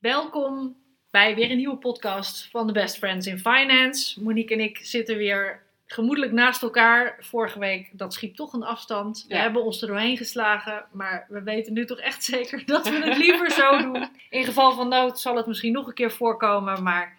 Welkom bij weer een nieuwe podcast van de Best Friends in Finance. Monique en ik zitten weer gemoedelijk naast elkaar. Vorige week, dat schiep toch een afstand. We Ja. hebben ons er doorheen geslagen, maar we weten nu toch echt zeker dat we het liever zo doen. In geval van nood zal het misschien nog een keer voorkomen, maar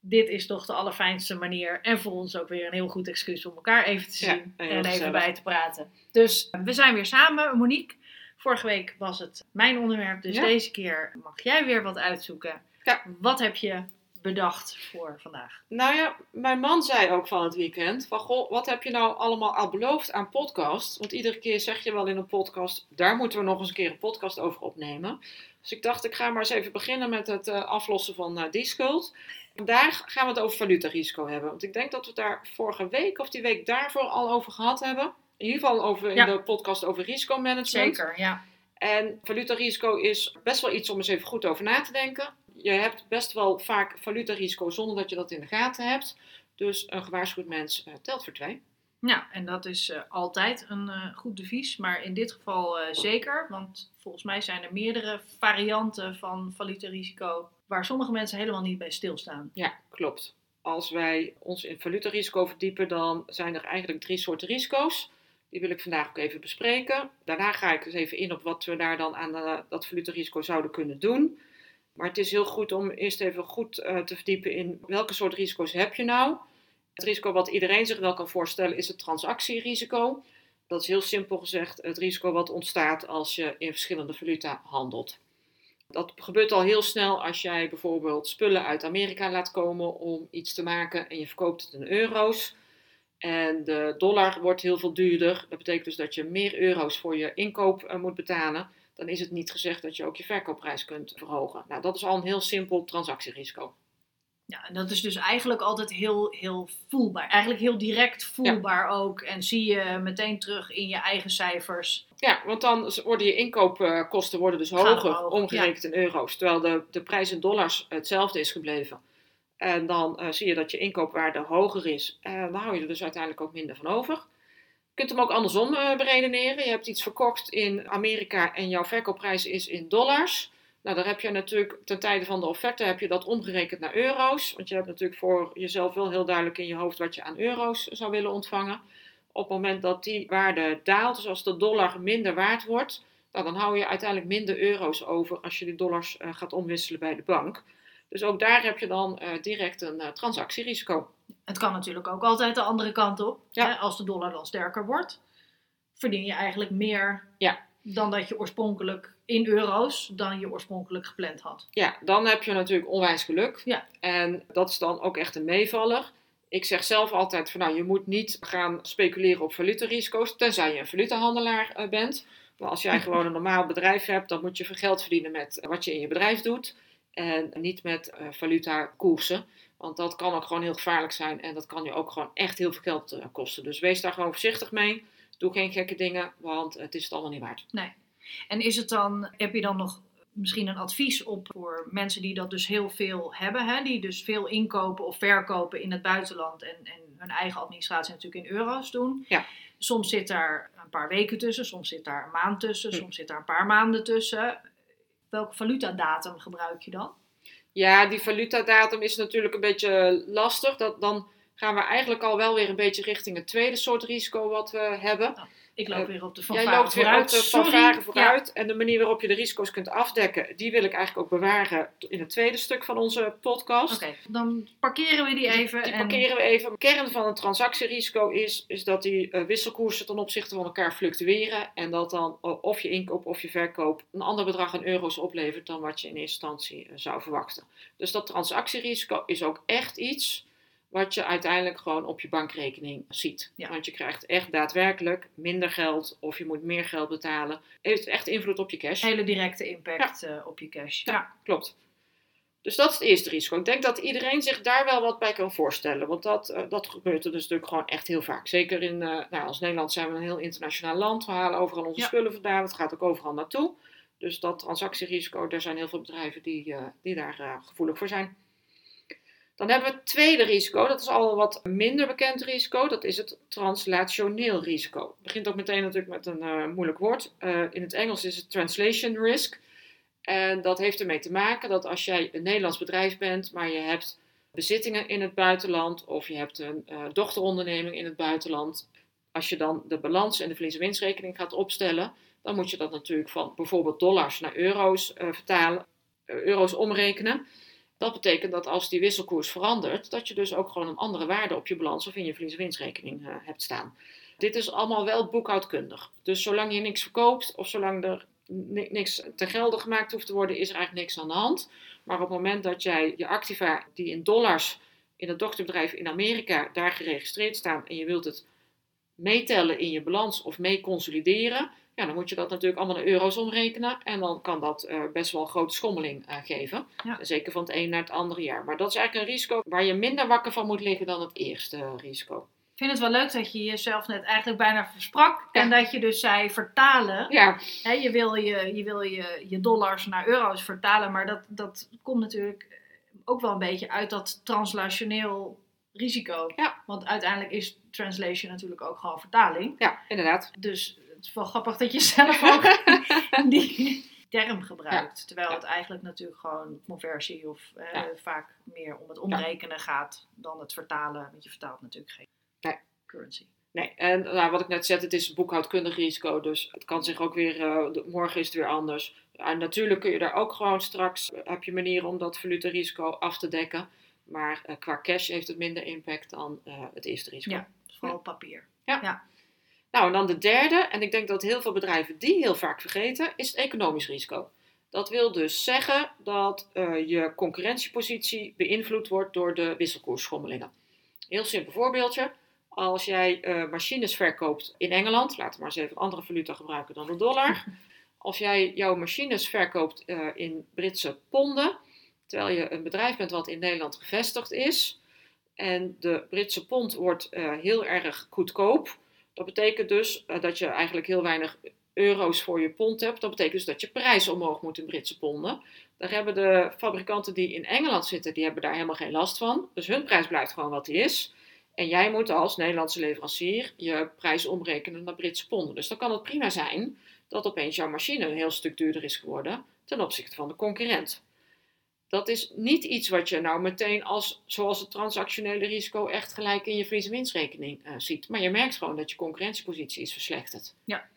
dit is toch de allerfijnste manier. En voor ons ook weer een heel goed excuus om elkaar even te zien en even bij te praten. Dus we zijn weer samen. Monique, vorige week was het mijn onderwerp, dus Ja. deze keer mag jij weer wat uitzoeken. Ja. Wat heb je bedacht voor vandaag? Nou ja, mijn man zei ook van het weekend: van goh, wat heb je nou allemaal al beloofd aan podcast? Want iedere keer zeg je wel in een podcast: daar moeten we nog eens een keer een podcast over opnemen. Dus ik dacht, ik ga maar eens even beginnen met het eh, aflossen van eh, die schuld. Vandaag gaan we het over valutarisico hebben. Want ik denk dat we het daar vorige week of die week daarvoor al over gehad hebben. In ieder geval over, in Ja. de podcast over risicomanagement. Zeker, ja. En valutarisico is best wel iets om eens even goed over na te denken. Je hebt best wel vaak valutarisico zonder dat je dat in de gaten hebt. Dus een gewaarschuwd mens eh, telt voor twee. Ja, en dat is eh, altijd een eh, goed devies, maar in dit geval zeker. Want volgens mij zijn er meerdere varianten van valutarisico waar sommige mensen helemaal niet bij stilstaan. Ja, klopt. Als wij ons in valutarisico verdiepen, dan zijn er eigenlijk drie soorten risico's. Die wil ik vandaag ook even bespreken. Daarna ga ik eens even in op wat we daar dan aan eh, dat valutarisico zouden kunnen doen. Maar het is heel goed om eerst even goed eh, te verdiepen in welke soort risico's heb je nou. Het risico wat iedereen zich wel kan voorstellen is het transactierisico. Dat is heel simpel gezegd het risico wat ontstaat als je in verschillende valuta handelt. Dat gebeurt al heel snel als jij bijvoorbeeld spullen uit Amerika laat komen om iets te maken en je verkoopt het in euro's. En de dollar wordt heel veel duurder. Dat betekent dus dat je meer euro's voor je inkoop eh, moet betalen. Dan is het niet gezegd dat je ook je verkoopprijs kunt verhogen. Nou, dat is al een heel simpel transactierisico. Ja, en dat is dus eigenlijk altijd heel, heel voelbaar. Eigenlijk heel direct voelbaar ook. En zie je meteen terug in je eigen cijfers. Ja, want dan worden je inkoopkosten worden dus Gaan hoger, omgerekend in euro's. Terwijl de, de prijs in dollars hetzelfde is gebleven. En dan eh, zie je dat je inkoopwaarde hoger is. En dan hou je er dus uiteindelijk ook minder van over. Je kunt hem ook andersom eh, beredeneren. Je hebt iets verkocht in Amerika en jouw verkoopprijs is in dollars. Nou, daar heb je natuurlijk ten tijde van de offerte heb je dat omgerekend naar euro's. Want je hebt natuurlijk voor jezelf wel heel duidelijk in je hoofd wat je aan euro's zou willen ontvangen. Op het moment dat die waarde daalt, dus als de dollar minder waard wordt, nou, dan hou je uiteindelijk minder euro's over als je die dollars eh, gaat omwisselen bij de bank. Dus ook daar heb je dan eh, direct een eh, transactierisico. Het kan natuurlijk ook altijd de andere kant op. Ja. Hè? Als de dollar dan sterker wordt, verdien je eigenlijk meer Ja. dan dat je oorspronkelijk in euro's dan je oorspronkelijk gepland had. Ja, dan heb je natuurlijk onwijs geluk. Ja. En dat is dan ook echt een meevaller. Ik zeg zelf altijd van nou, je moet niet gaan speculeren op valutarisico's, tenzij je een valutahandelaar eh, bent. Maar als jij gewoon een normaal bedrijf hebt, dan moet je veel geld verdienen met wat je in je bedrijf doet. En niet met valuta koersen. Want dat kan ook gewoon heel gevaarlijk zijn. En dat kan je ook gewoon echt heel veel geld eh, kosten. Dus wees daar gewoon voorzichtig mee. Doe geen gekke dingen, want het is het allemaal niet waard. Nee. En is het dan, heb je dan nog misschien een advies op voor mensen die dat dus heel veel hebben, hè? die dus veel inkopen of verkopen in het buitenland en, en hun eigen administratie natuurlijk in euro's doen? Ja. Soms zit daar een paar weken tussen, soms zit daar een maand tussen, Hm. soms zit daar een paar maanden tussen. Welke valutadatum gebruik je dan? Ja, die valutadatum is natuurlijk een beetje lastig. Dat, dan gaan we eigenlijk al wel weer een beetje richting het tweede soort risico wat we hebben. Ik loop weer op de Jij fanfare loopt weer vooruit. op de Ja. vooruit. En de manier waarop je de risico's kunt afdekken, die wil ik eigenlijk ook bewaren in het tweede stuk van onze podcast. Oké, dan parkeren we die even. Die en- parkeren we even. De kern van een transactierisico is, is dat die eh, wisselkoersen ten opzichte van elkaar fluctueren. En dat dan eh, of je inkoop of je verkoop een ander bedrag aan euro's oplevert dan wat je in eerste instantie eh, zou verwachten. Dus dat transactierisico is ook echt iets wat je uiteindelijk gewoon op je bankrekening ziet. Ja. Want je krijgt echt daadwerkelijk minder geld of je moet meer geld betalen. Heeft echt invloed op je cash. Hele directe impact eh, op je cash. Ja. Ja. Klopt. Dus dat is het eerste risico. Ik denk dat iedereen zich daar wel wat bij kan voorstellen. Want dat, eh, dat gebeurt er dus natuurlijk gewoon echt heel vaak. Zeker in, eh, nou, als Nederland zijn we een heel internationaal land. We halen overal onze spullen vandaan. Het gaat ook overal naartoe. Dus dat transactierisico, daar zijn heel veel bedrijven die, die daar gevoelig voor zijn. Dan hebben we het tweede risico. Dat is al wat minder bekend risico. Dat is het translationeel risico. Het begint ook meteen natuurlijk met een eh, moeilijk woord. Eh, in het Engels is het translation risk. En dat heeft ermee te maken dat als jij een Nederlands bedrijf bent, maar je hebt bezittingen in het buitenland of je hebt een eh, dochteronderneming in het buitenland, als je dan de balans en de verlies- en winstrekening gaat opstellen, dan moet je dat natuurlijk van bijvoorbeeld dollars naar euro's vertalen, euro's omrekenen. Dat betekent dat als die wisselkoers verandert, dat je dus ook gewoon een andere waarde op je balans of in je verlies- en winstrekening eh, hebt staan. Dit is allemaal wel boekhoudkundig. Dus zolang je niks verkoopt of zolang er ni- niks te gelden gemaakt hoeft te worden, is er eigenlijk niks aan de hand. Maar op het moment dat jij je activa die in dollars in het dochterbedrijf in Amerika daar geregistreerd staan en je wilt het meetellen in je balans of mee consolideren, ja, dan moet je dat natuurlijk allemaal naar euro's omrekenen. En dan kan dat eh, best wel een grote schommeling eh, geven. Ja. Zeker van het een naar het andere jaar. Maar dat is eigenlijk een risico waar je minder wakker van moet liggen dan het eerste risico. Ik vind het wel leuk dat je jezelf net eigenlijk bijna versprak. Ja. En dat je dus zei vertalen. Ja, Hè, je wil, je, je, wil je, je dollars naar euro's vertalen. Maar dat, dat komt natuurlijk ook wel een beetje uit dat translationeel risico. Ja. Want uiteindelijk is translation natuurlijk ook gewoon vertaling. ja inderdaad. Dus het is wel grappig dat je zelf ook die term gebruikt. Terwijl Ja. het eigenlijk natuurlijk gewoon conversie of eh, Ja. vaak meer om het omrekenen gaat dan het vertalen. Want je vertaalt natuurlijk geen Nee. currency. Nee, en nou, wat ik net zei, het is boekhoudkundig risico, dus het kan zich ook weer, eh, morgen is het weer anders. En natuurlijk kun je daar ook gewoon straks, eh, heb je manieren om dat valutarisico af te dekken. Maar qua cash heeft het minder impact dan het eerste risico. Ja, dus vooral papier. Nou, en dan de derde, en ik denk dat heel veel bedrijven die heel vaak vergeten, is het economisch risico. Dat wil dus zeggen dat eh, je concurrentiepositie beïnvloed wordt door de wisselkoersschommelingen. Heel simpel voorbeeldje. Als jij eh, machines verkoopt in Engeland, laten we maar eens even een andere valuta gebruiken dan de dollar. Als jij jouw machines verkoopt eh, in Britse ponden, terwijl je een bedrijf bent wat in Nederland gevestigd is, en de Britse pond wordt heel erg goedkoop, dat betekent dus eh, dat je eigenlijk heel weinig euro's voor je pond hebt. Dat betekent dus dat je prijs omhoog moet in Britse ponden. Daar hebben de fabrikanten die in Engeland zitten, die hebben daar helemaal geen last van. Dus hun prijs blijft gewoon wat die is. En jij moet als Nederlandse leverancier je prijs omrekenen naar Britse ponden. Dus dan kan het prima zijn dat opeens jouw machine een heel stuk duurder is geworden ten opzichte van de concurrent. Dat is niet iets wat je nou meteen als, zoals het transactionele risico, echt gelijk in je verlies- en winstrekening eh, ziet. Maar je merkt gewoon dat je concurrentiepositie is verslechterd. Ja.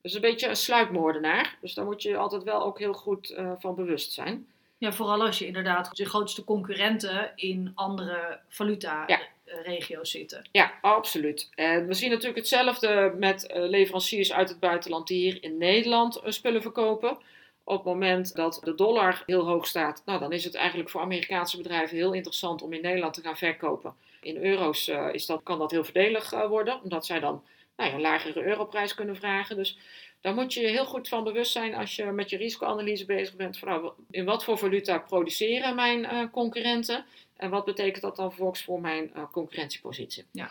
Dus een beetje een sluipmoordenaar. Dus daar moet je altijd wel ook heel goed eh, van bewust zijn. Ja, vooral als je inderdaad de grootste concurrenten in andere valuta-regio's zitten. Ja, absoluut. En we zien natuurlijk hetzelfde met eh, leveranciers uit het buitenland die hier in Nederland eh, spullen verkopen. Op het moment dat de dollar heel hoog staat, nou, dan is het eigenlijk voor Amerikaanse bedrijven heel interessant om in Nederland te gaan verkopen. In euro's eh, is dat, kan dat heel voordelig eh, worden, omdat zij dan nou ja, een lagere europrijs kunnen vragen. Dus daar moet je je heel goed van bewust zijn als je met je risicoanalyse bezig bent. Van, nou, in wat voor valuta produceren mijn eh, concurrenten? En wat betekent dat dan vervolgens voor mijn concurrentiepositie? Ja.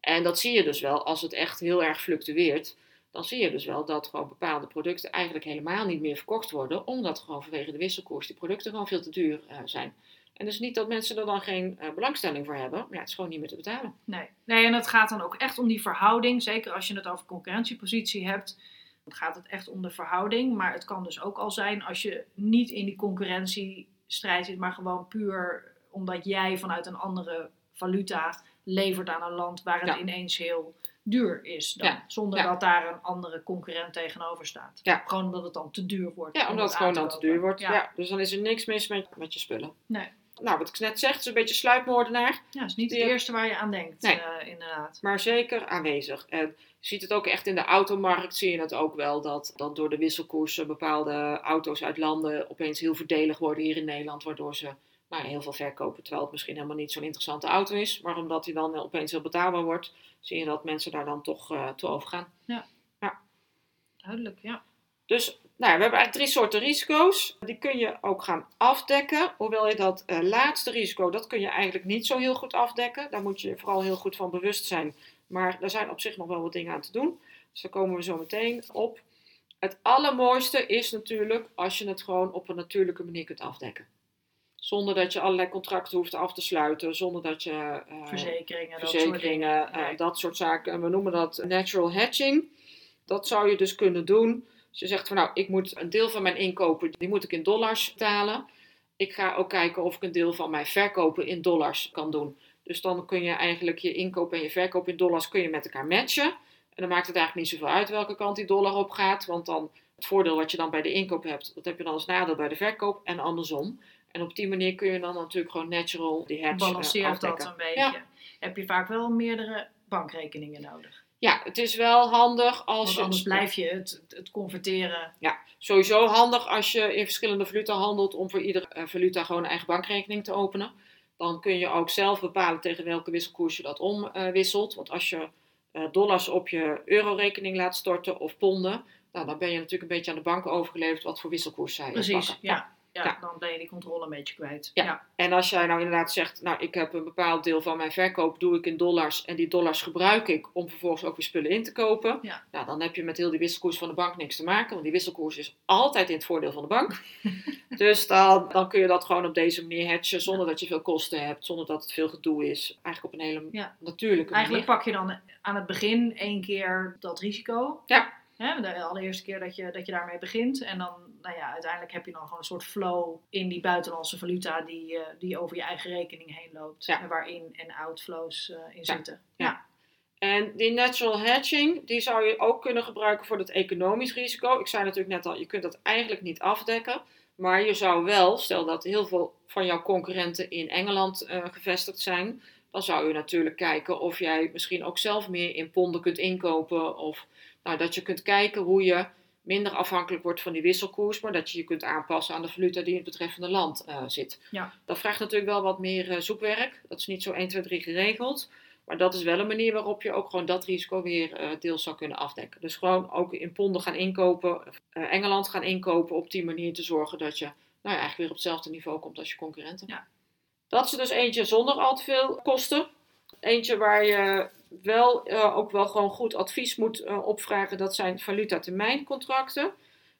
En dat zie je dus wel als het echt heel erg fluctueert. Dan zie je dus wel dat gewoon bepaalde producten eigenlijk helemaal niet meer verkocht worden. Omdat gewoon vanwege de wisselkoers die producten gewoon veel te duur eh, zijn. En dus niet dat mensen er dan geen eh, belangstelling voor hebben. Maar ja, het is gewoon niet meer te betalen. Nee. nee, en het gaat dan ook echt om die verhouding. Zeker als je het over concurrentiepositie hebt. Dan gaat het echt om de verhouding. Maar het kan dus ook al zijn als je niet in die concurrentiestrijd zit. Maar gewoon puur omdat jij vanuit een andere valuta levert aan een land waar het Ja. ineens heel duur is. Dan, Ja. Zonder Ja. dat daar een andere concurrent tegenover staat. Ja. Gewoon omdat het dan te duur wordt. Ja, om omdat het gewoon dan te duur wordt. Ja, dus dan is er niks mis met, met je spullen. Nee. Nou, wat ik net zeg, het is een beetje sluipmoordenaar. ja is niet het eerste waar je aan denkt, Nee. eh, inderdaad. maar zeker aanwezig. En je ziet het ook echt in de automarkt, zie je het ook wel, dat, dat door de wisselkoersen bepaalde auto's uit landen opeens heel voordelig worden hier in Nederland, waardoor ze nou, heel veel verkopen, terwijl het misschien helemaal niet zo'n interessante auto is. Maar omdat die dan opeens heel betaalbaar wordt, zie je dat mensen daar dan toch uh, toe overgaan. Duidelijk, ja. Dus nou, we hebben eigenlijk drie soorten risico's. Die kun je ook gaan afdekken. Hoewel je dat uh, laatste risico, dat kun je eigenlijk niet zo heel goed afdekken. Daar moet je vooral heel goed van bewust zijn. Maar daar zijn op zich nog wel wat dingen aan te doen. Dus daar komen we zo meteen op. Het allermooiste is natuurlijk als je het gewoon op een natuurlijke manier kunt afdekken. Zonder dat je allerlei contracten hoeft af te sluiten. Zonder dat je. Uh, verzekeringen, verzekeringen dat, soort, uh, dat soort zaken. We noemen dat natural hedging. Dat zou je dus kunnen doen. Als je zegt van nou, ik moet een deel van mijn inkopen, die moet ik in dollars betalen. Ik ga ook kijken of ik een deel van mijn verkopen in dollars kan doen. Dus dan kun je eigenlijk je inkoop en je verkoop in dollars kun je met elkaar matchen. En dan maakt het eigenlijk niet zoveel uit welke kant die dollar op gaat. Want dan het voordeel wat je dan bij de inkoop hebt, dat heb je dan als nadeel bij de verkoop en andersom. En op die manier kun je dan natuurlijk gewoon natural die hedge eh, Balanceert dat een beetje. Heb je vaak wel meerdere bankrekeningen nodig. Ja, het is wel handig als Want je. anders blijf je het, het converteren. Ja, sowieso handig als je in verschillende valuta handelt om voor iedere uh, valuta gewoon een eigen bankrekening te openen. Dan kun je ook zelf bepalen tegen welke wisselkoers je dat omwisselt. Want als je uh, dollars op je eurorekening laat storten of ponden, nou, dan ben je natuurlijk een beetje aan de banken overgeleverd wat voor wisselkoers zij Precies, pakken. ja. Ja, ja, dan ben je die controle een beetje kwijt. Ja. ja. en als jij nou inderdaad zegt, nou ik heb een bepaald deel van mijn verkoop doe ik in dollars en die dollars gebruik ik om vervolgens ook weer spullen in te kopen. Ja. Nou, dan heb je met heel die wisselkoers van de bank niks te maken, want die wisselkoers is altijd in het voordeel van de bank. dus dan, dan kun je dat gewoon op deze manier hatchen zonder dat je veel kosten hebt, zonder dat het veel gedoe is. Eigenlijk op een hele natuurlijke Eigenlijk manier. pak je dan aan het begin één keer dat risico. Ja. Hè, de allereerste keer dat je, dat je daarmee begint. En dan, nou ja, uiteindelijk heb je dan gewoon een soort flow in die buitenlandse valuta die, eh, die over je eigen rekening heen loopt. Ja. En waar in- en outflows eh in Ja. zitten. Ja. En die natural hedging, die zou je ook kunnen gebruiken voor dat economisch risico. Ik zei natuurlijk net al, je kunt dat eigenlijk niet afdekken. Maar je zou wel, stel dat heel veel van jouw concurrenten in Engeland eh, gevestigd zijn, dan zou je natuurlijk kijken of jij misschien ook zelf meer in ponden kunt inkopen. Of nou, dat je kunt kijken hoe je minder afhankelijk wordt van die wisselkoers, maar dat je je kunt aanpassen aan de valuta die in het betreffende land eh, zit. Ja. Dat vraagt natuurlijk wel wat meer eh, zoekwerk. Dat is niet zo 1, 2, 3 geregeld. Maar dat is wel een manier waarop je ook gewoon dat risico weer eh, deels zou kunnen afdekken. Dus gewoon ook in ponden gaan inkopen, Engeland gaan inkopen, op die manier te zorgen dat je nou ja, eigenlijk weer op hetzelfde niveau komt als je concurrenten. Ja. Dat is dus eentje zonder al te veel kosten. Eentje waar je wel eh, ook wel gewoon goed advies moet eh, opvragen, dat zijn valuta-termijncontracten.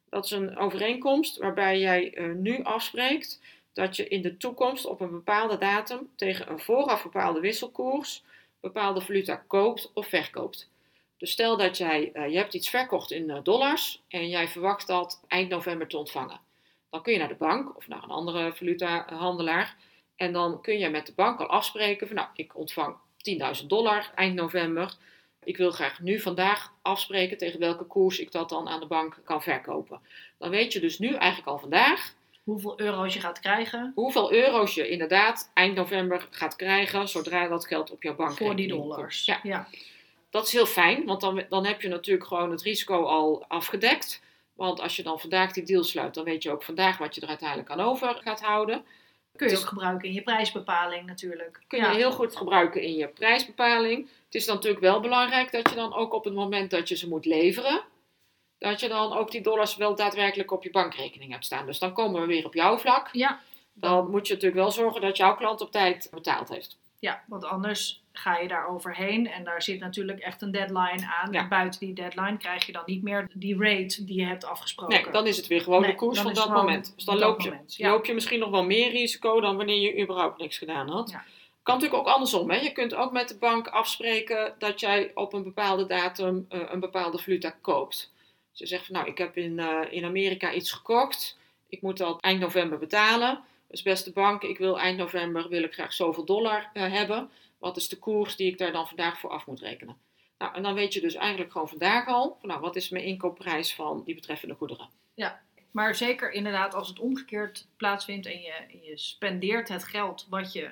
Dat is een overeenkomst waarbij jij eh, nu afspreekt dat je in de toekomst op een bepaalde datum tegen een vooraf bepaalde wisselkoers bepaalde valuta koopt of verkoopt. Dus stel dat jij, je hebt iets verkocht in dollars en jij verwacht dat eind november te ontvangen. Dan kun je naar de bank of naar een andere valutahandelaar en dan kun je met de bank al afspreken van nou, ik ontvang 10.000 dollar eind november. Ik wil graag nu vandaag afspreken tegen welke koers ik dat dan aan de bank kan verkopen. Dan weet je dus nu eigenlijk al vandaag Hoeveel euro's je gaat krijgen hoeveel euro's je inderdaad eind november gaat krijgen zodra dat geld op jouw bank voor die dollars. Ja, ja. dat is heel fijn, want dan, dan heb je natuurlijk gewoon het risico al afgedekt. Want als je dan vandaag die deal sluit, dan weet je ook vandaag wat je er uiteindelijk aan over gaat houden. Kun je Dus- ook gebruiken in je prijsbepaling natuurlijk. Kun ja. je heel goed gebruiken in je prijsbepaling. Het is dan natuurlijk wel belangrijk dat je dan ook op het moment dat je ze moet leveren, dat je dan ook die dollars wel daadwerkelijk op je bankrekening hebt staan. Dus dan komen we weer op jouw vlak. Ja, Dan moet je natuurlijk wel zorgen dat jouw klant op tijd betaald heeft. ja, want anders ga je daar overheen en daar zit natuurlijk echt een deadline aan. Ja. En buiten die deadline krijg je dan niet meer die rate die je hebt afgesproken. Nee, dan is het weer gewoon Nee, de koers van dat moment. Dus dan loop je, moment, ja. loop je misschien nog wel meer risico dan wanneer je überhaupt niks gedaan had. Ja. Kan natuurlijk ook andersom. Hè? Je kunt ook met de bank afspreken dat jij op een bepaalde datum eh, een bepaalde valuta koopt. Dus je zegt van nou, ik heb in, eh, in Amerika iets gekocht. Ik moet dat eind november betalen. Dus beste bank, ik wil eind november wil ik graag zoveel dollar eh, hebben. Wat is de koers die ik daar dan vandaag voor af moet rekenen? Nou, en dan weet je dus eigenlijk gewoon vandaag al, van, nou, wat is mijn inkoopprijs van die betreffende goederen? Maar zeker inderdaad als het omgekeerd plaatsvindt en je, je spendeert het geld wat je...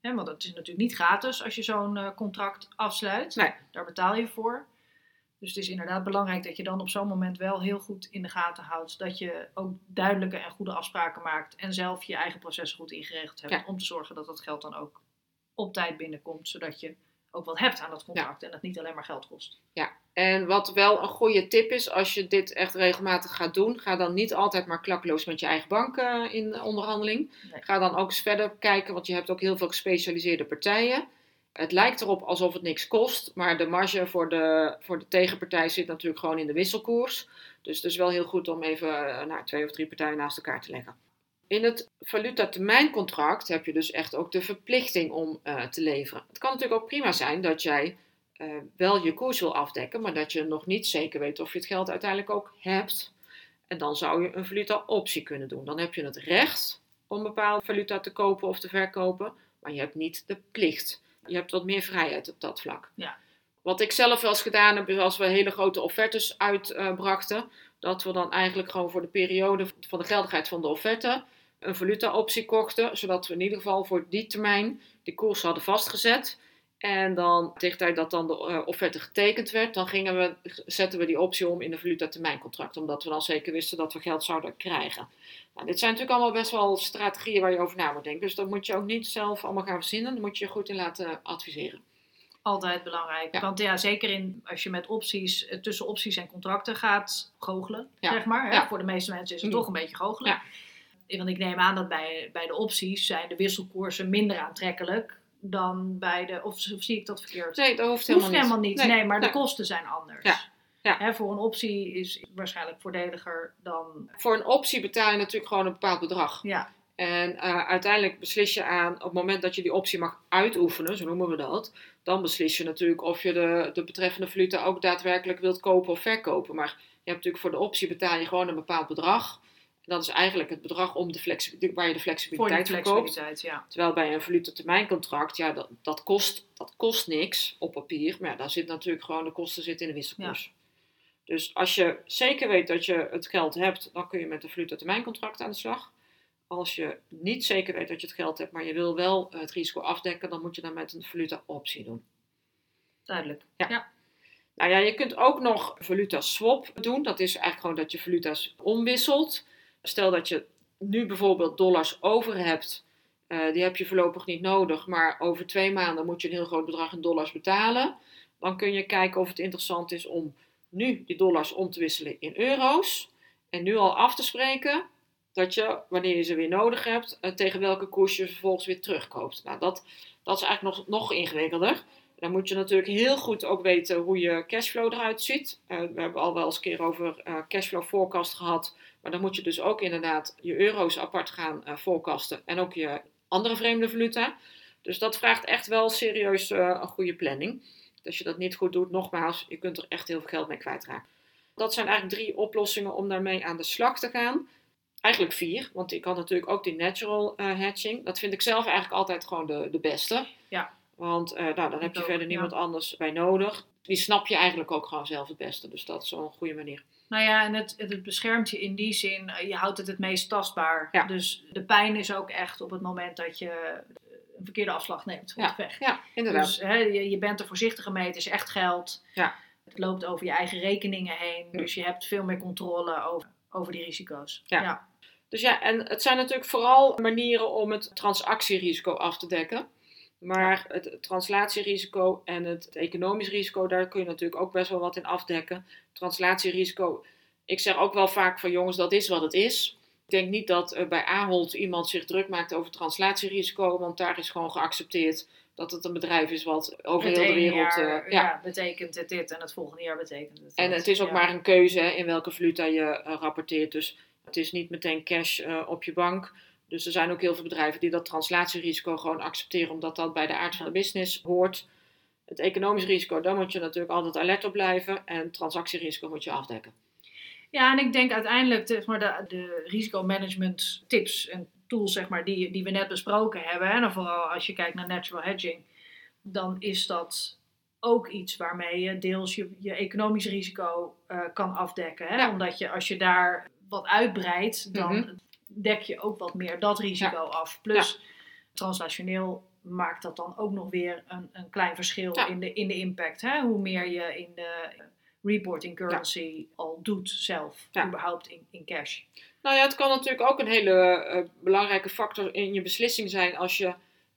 Hè, want het is natuurlijk niet gratis als je zo'n eh, contract afsluit. Nee. Daar betaal je voor. Dus het is inderdaad belangrijk dat je dan op zo'n moment wel heel goed in de gaten houdt. Dat je ook duidelijke en goede afspraken maakt. En zelf je eigen processen goed ingeregeld hebt. Ja. Om te zorgen dat dat geld dan ook op tijd binnenkomt. Zodat je ook wat hebt aan dat contract. En dat niet alleen maar geld kost. En wat wel een goede tip is, als je dit echt regelmatig gaat doen, ga dan niet altijd maar klakloos met je eigen bank eh, in onderhandeling. Nee. Ga dan ook eens verder kijken, want je hebt ook heel veel gespecialiseerde partijen. Het lijkt erop alsof het niks kost, maar de marge voor de, voor de tegenpartij zit natuurlijk gewoon in de wisselkoers. Dus het is wel heel goed om even eh, nou, twee of drie partijen naast elkaar te leggen. In het valutatermijncontract heb je dus echt ook de verplichting om eh, te leveren. Het kan natuurlijk ook prima zijn dat jij eh, wel je koers wil afdekken, maar dat je nog niet zeker weet of je het geld uiteindelijk ook hebt. En dan zou je een valuta-optie kunnen doen. Dan heb je het recht om bepaalde valuta te kopen of te verkopen, maar je hebt niet de plicht. Je hebt wat meer vrijheid op dat vlak. Ja. Wat ik zelf wel eens gedaan heb, is als we hele grote offertes uitbrachten, dat we dan eigenlijk gewoon voor de periode van de geldigheid van de offerte een valuta-optie kochten, zodat we in ieder geval voor die termijn die koers hadden vastgezet. En dan tegen de tijd dat dan de eh, offerte getekend werd, dan gingen we, zetten we die optie om in een valutatermijncontract. Omdat we dan zeker wisten dat we geld zouden krijgen. Nou, dit zijn natuurlijk allemaal best wel strategieën waar je over na moet denken. Dus dat moet je ook niet zelf allemaal gaan verzinnen. Daar moet je je goed in laten adviseren. Altijd belangrijk. Ja. Want ja, zeker in, als je met opties, eh, tussen opties en contracten gaat goochelen, Ja. zeg maar. Hè? Ja. Voor de meeste mensen is het Mm. toch een beetje goochelen. Want ik neem aan dat bij, bij de opties zijn de wisselkoersen minder aantrekkelijk dan bij de, of, of zie ik dat verkeerd? Nee, dat hoeft helemaal hoeft niet. helemaal niet. Nee, maar nee. de kosten zijn anders. Ja. Ja. Hè, voor een optie is waarschijnlijk voordeliger dan. Voor een optie betaal je natuurlijk gewoon een bepaald bedrag. Ja, En eh, uiteindelijk beslis je aan, op het moment dat je die optie mag uitoefenen, zo noemen we dat, dan beslis je natuurlijk of je de, de betreffende valuta ook daadwerkelijk wilt kopen of verkopen. Maar je hebt natuurlijk voor de optie betaal je gewoon een bepaald bedrag. Dat is eigenlijk het bedrag om de flexi- waar je de flexibiliteit voor koopt. ja. Terwijl bij een valutatermijncontract, ja, dat, dat, kost, dat kost niks op papier. Maar ja, daar zit natuurlijk gewoon de kosten zitten in de wisselkoers. Dus als je zeker weet dat je het geld hebt, dan kun je met een valutatermijncontract aan de slag. Als je niet zeker weet dat je het geld hebt, maar je wil wel het risico afdekken, dan moet je dat met een valuta-optie doen. Duidelijk. Nou ja, je kunt ook nog valuta swap doen. Dat is eigenlijk gewoon dat je valuta's omwisselt. Stel dat je nu bijvoorbeeld dollars over hebt. eh, die heb je voorlopig niet nodig, maar over twee maanden moet je een heel groot bedrag in dollars betalen. Dan kun je kijken of het interessant is om nu die dollars om te wisselen in euro's. En nu al af te spreken dat je, wanneer je ze weer nodig hebt, eh, tegen welke koers je vervolgens weer terugkoopt. Nou, dat, dat is eigenlijk nog, nog ingewikkelder. Dan moet je natuurlijk heel goed ook weten hoe je cashflow eruit ziet. Eh, we hebben al wel eens een keer over cashflow forecast gehad. Maar dan moet je dus ook inderdaad je euro's apart gaan eh forecasten. En ook je andere vreemde valuta. Dus dat vraagt echt wel serieus eh, een goede planning. Als je dat niet goed doet, nogmaals, je kunt er echt heel veel geld mee kwijtraken. Dat zijn eigenlijk drie oplossingen om daarmee aan de slag te gaan. Eigenlijk vier, want ik had natuurlijk ook die natural eh, hedging. Dat vind ik zelf eigenlijk altijd gewoon de, de beste. Ja. Want nou, dan heb je ook, verder ja. niemand anders bij nodig. Die snap je eigenlijk ook gewoon zelf het beste. Dus dat is wel een goede manier. Nou ja, en het, het beschermt je in die zin, je houdt het het meest tastbaar. Ja. Dus de pijn is ook echt op het moment dat je een verkeerde afslag neemt, goed weg. Ja, inderdaad. Dus hè, je, je bent er voorzichtiger mee, het is echt geld. Ja. Het loopt over je eigen rekeningen heen, Ja. dus je hebt veel meer controle over, over die risico's. Ja. Dus ja, en het zijn natuurlijk vooral manieren om het transactierisico af te dekken. Maar het translatierisico en het, economisch risico, daar kun je natuurlijk ook best wel wat in afdekken. Translatierisico, ik zeg ook wel vaak van jongens, dat is wat het is. Ik denk niet dat eh, bij Ahold iemand zich druk maakt over translatierisico, want daar is gewoon geaccepteerd dat het een bedrijf is wat over Het heel de wereld. jaar eh, ja. ja, betekent het dit en het volgende jaar betekent het En dat. het is ook Ja. maar een keuze hè, in welke valuta je eh, rapporteert. Dus het is niet meteen cash eh, op je bank. Dus er zijn ook heel veel bedrijven die dat translatierisico gewoon accepteren, omdat dat bij de aard van de business hoort. Het economisch risico, daar moet je natuurlijk altijd alert op blijven. En transactierisico moet je afdekken. Ja, en ik denk uiteindelijk zeg maar, de, de risicomanagement tips en tools zeg maar, die, die we net besproken hebben. En vooral als je kijkt naar natural hedging, dan is dat ook iets waarmee je deels je, je economisch risico eh, kan afdekken. Hè? Ja. Omdat je als je daar wat uitbreidt, dan Mhm. Dek je ook wat meer dat risico af. Plus translationeel maakt dat dan ook nog weer een, een klein verschil in, de, in de impact. Hè? Hoe meer je in de reporting currency al doet zelf, überhaupt in, in cash. Nou ja, het kan natuurlijk ook een hele eh, belangrijke factor in je beslissing zijn als je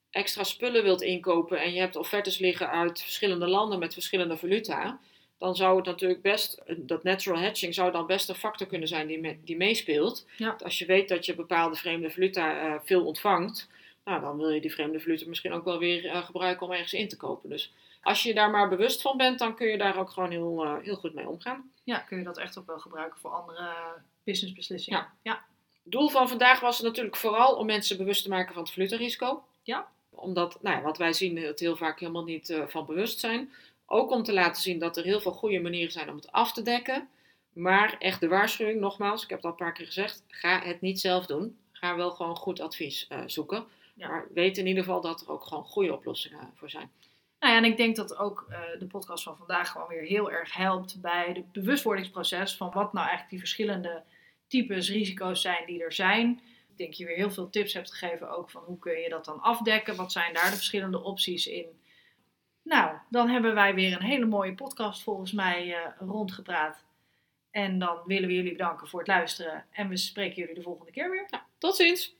extra spullen wilt inkopen en je hebt offertes liggen uit verschillende landen met verschillende valuta. Dan zou het natuurlijk best, dat natural hedging zou dan best een factor kunnen zijn die, me- die meespeelt. Ja. Als je weet dat je bepaalde vreemde valuta eh, veel ontvangt, nou, dan wil je die vreemde valuta misschien ook wel weer eh, gebruiken om ergens in te kopen. Dus als je daar maar bewust van bent, dan kun je daar ook gewoon heel, eh, heel goed mee omgaan. Ja, kun je dat echt ook wel gebruiken voor andere businessbeslissingen. Ja. ja. Het doel van vandaag was natuurlijk vooral om mensen bewust te maken van het valutarisico. Ja. Omdat, nou ja, wat wij zien, het heel vaak helemaal niet van bewust zijn. Ook om te laten zien dat er heel veel goede manieren zijn om het af te dekken. Maar echt de waarschuwing, nogmaals, ik heb het al een paar keer gezegd, ga het niet zelf doen. Ga wel gewoon goed advies eh, zoeken. Ja. Maar weet in ieder geval dat er ook gewoon goede oplossingen voor zijn. Nou ja, en ik denk dat ook eh, de podcast van vandaag gewoon weer heel erg helpt bij het bewustwordingsproces van wat nou eigenlijk die verschillende types risico's zijn die er zijn. Ik denk je weer heel veel tips hebt gegeven ook van hoe kun je dat dan afdekken, wat zijn daar de verschillende opties in. Nou, dan hebben wij weer een hele mooie podcast volgens mij eh, rondgepraat. En dan willen we jullie bedanken voor het luisteren en we spreken jullie de volgende keer weer. Nou, tot ziens!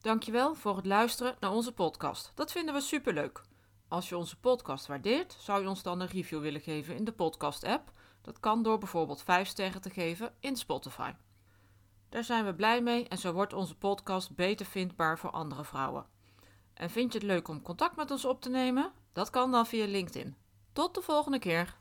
Dankjewel voor het luisteren naar onze podcast. Dat vinden we superleuk. Als je onze podcast waardeert, zou je ons dan een review willen geven in de podcast-app. Dat kan door bijvoorbeeld 5 sterren te geven in Spotify. Daar zijn we blij mee en zo wordt onze podcast beter vindbaar voor andere vrouwen. En vind je het leuk om contact met ons op te nemen? Dat kan dan via LinkedIn. Tot de volgende keer.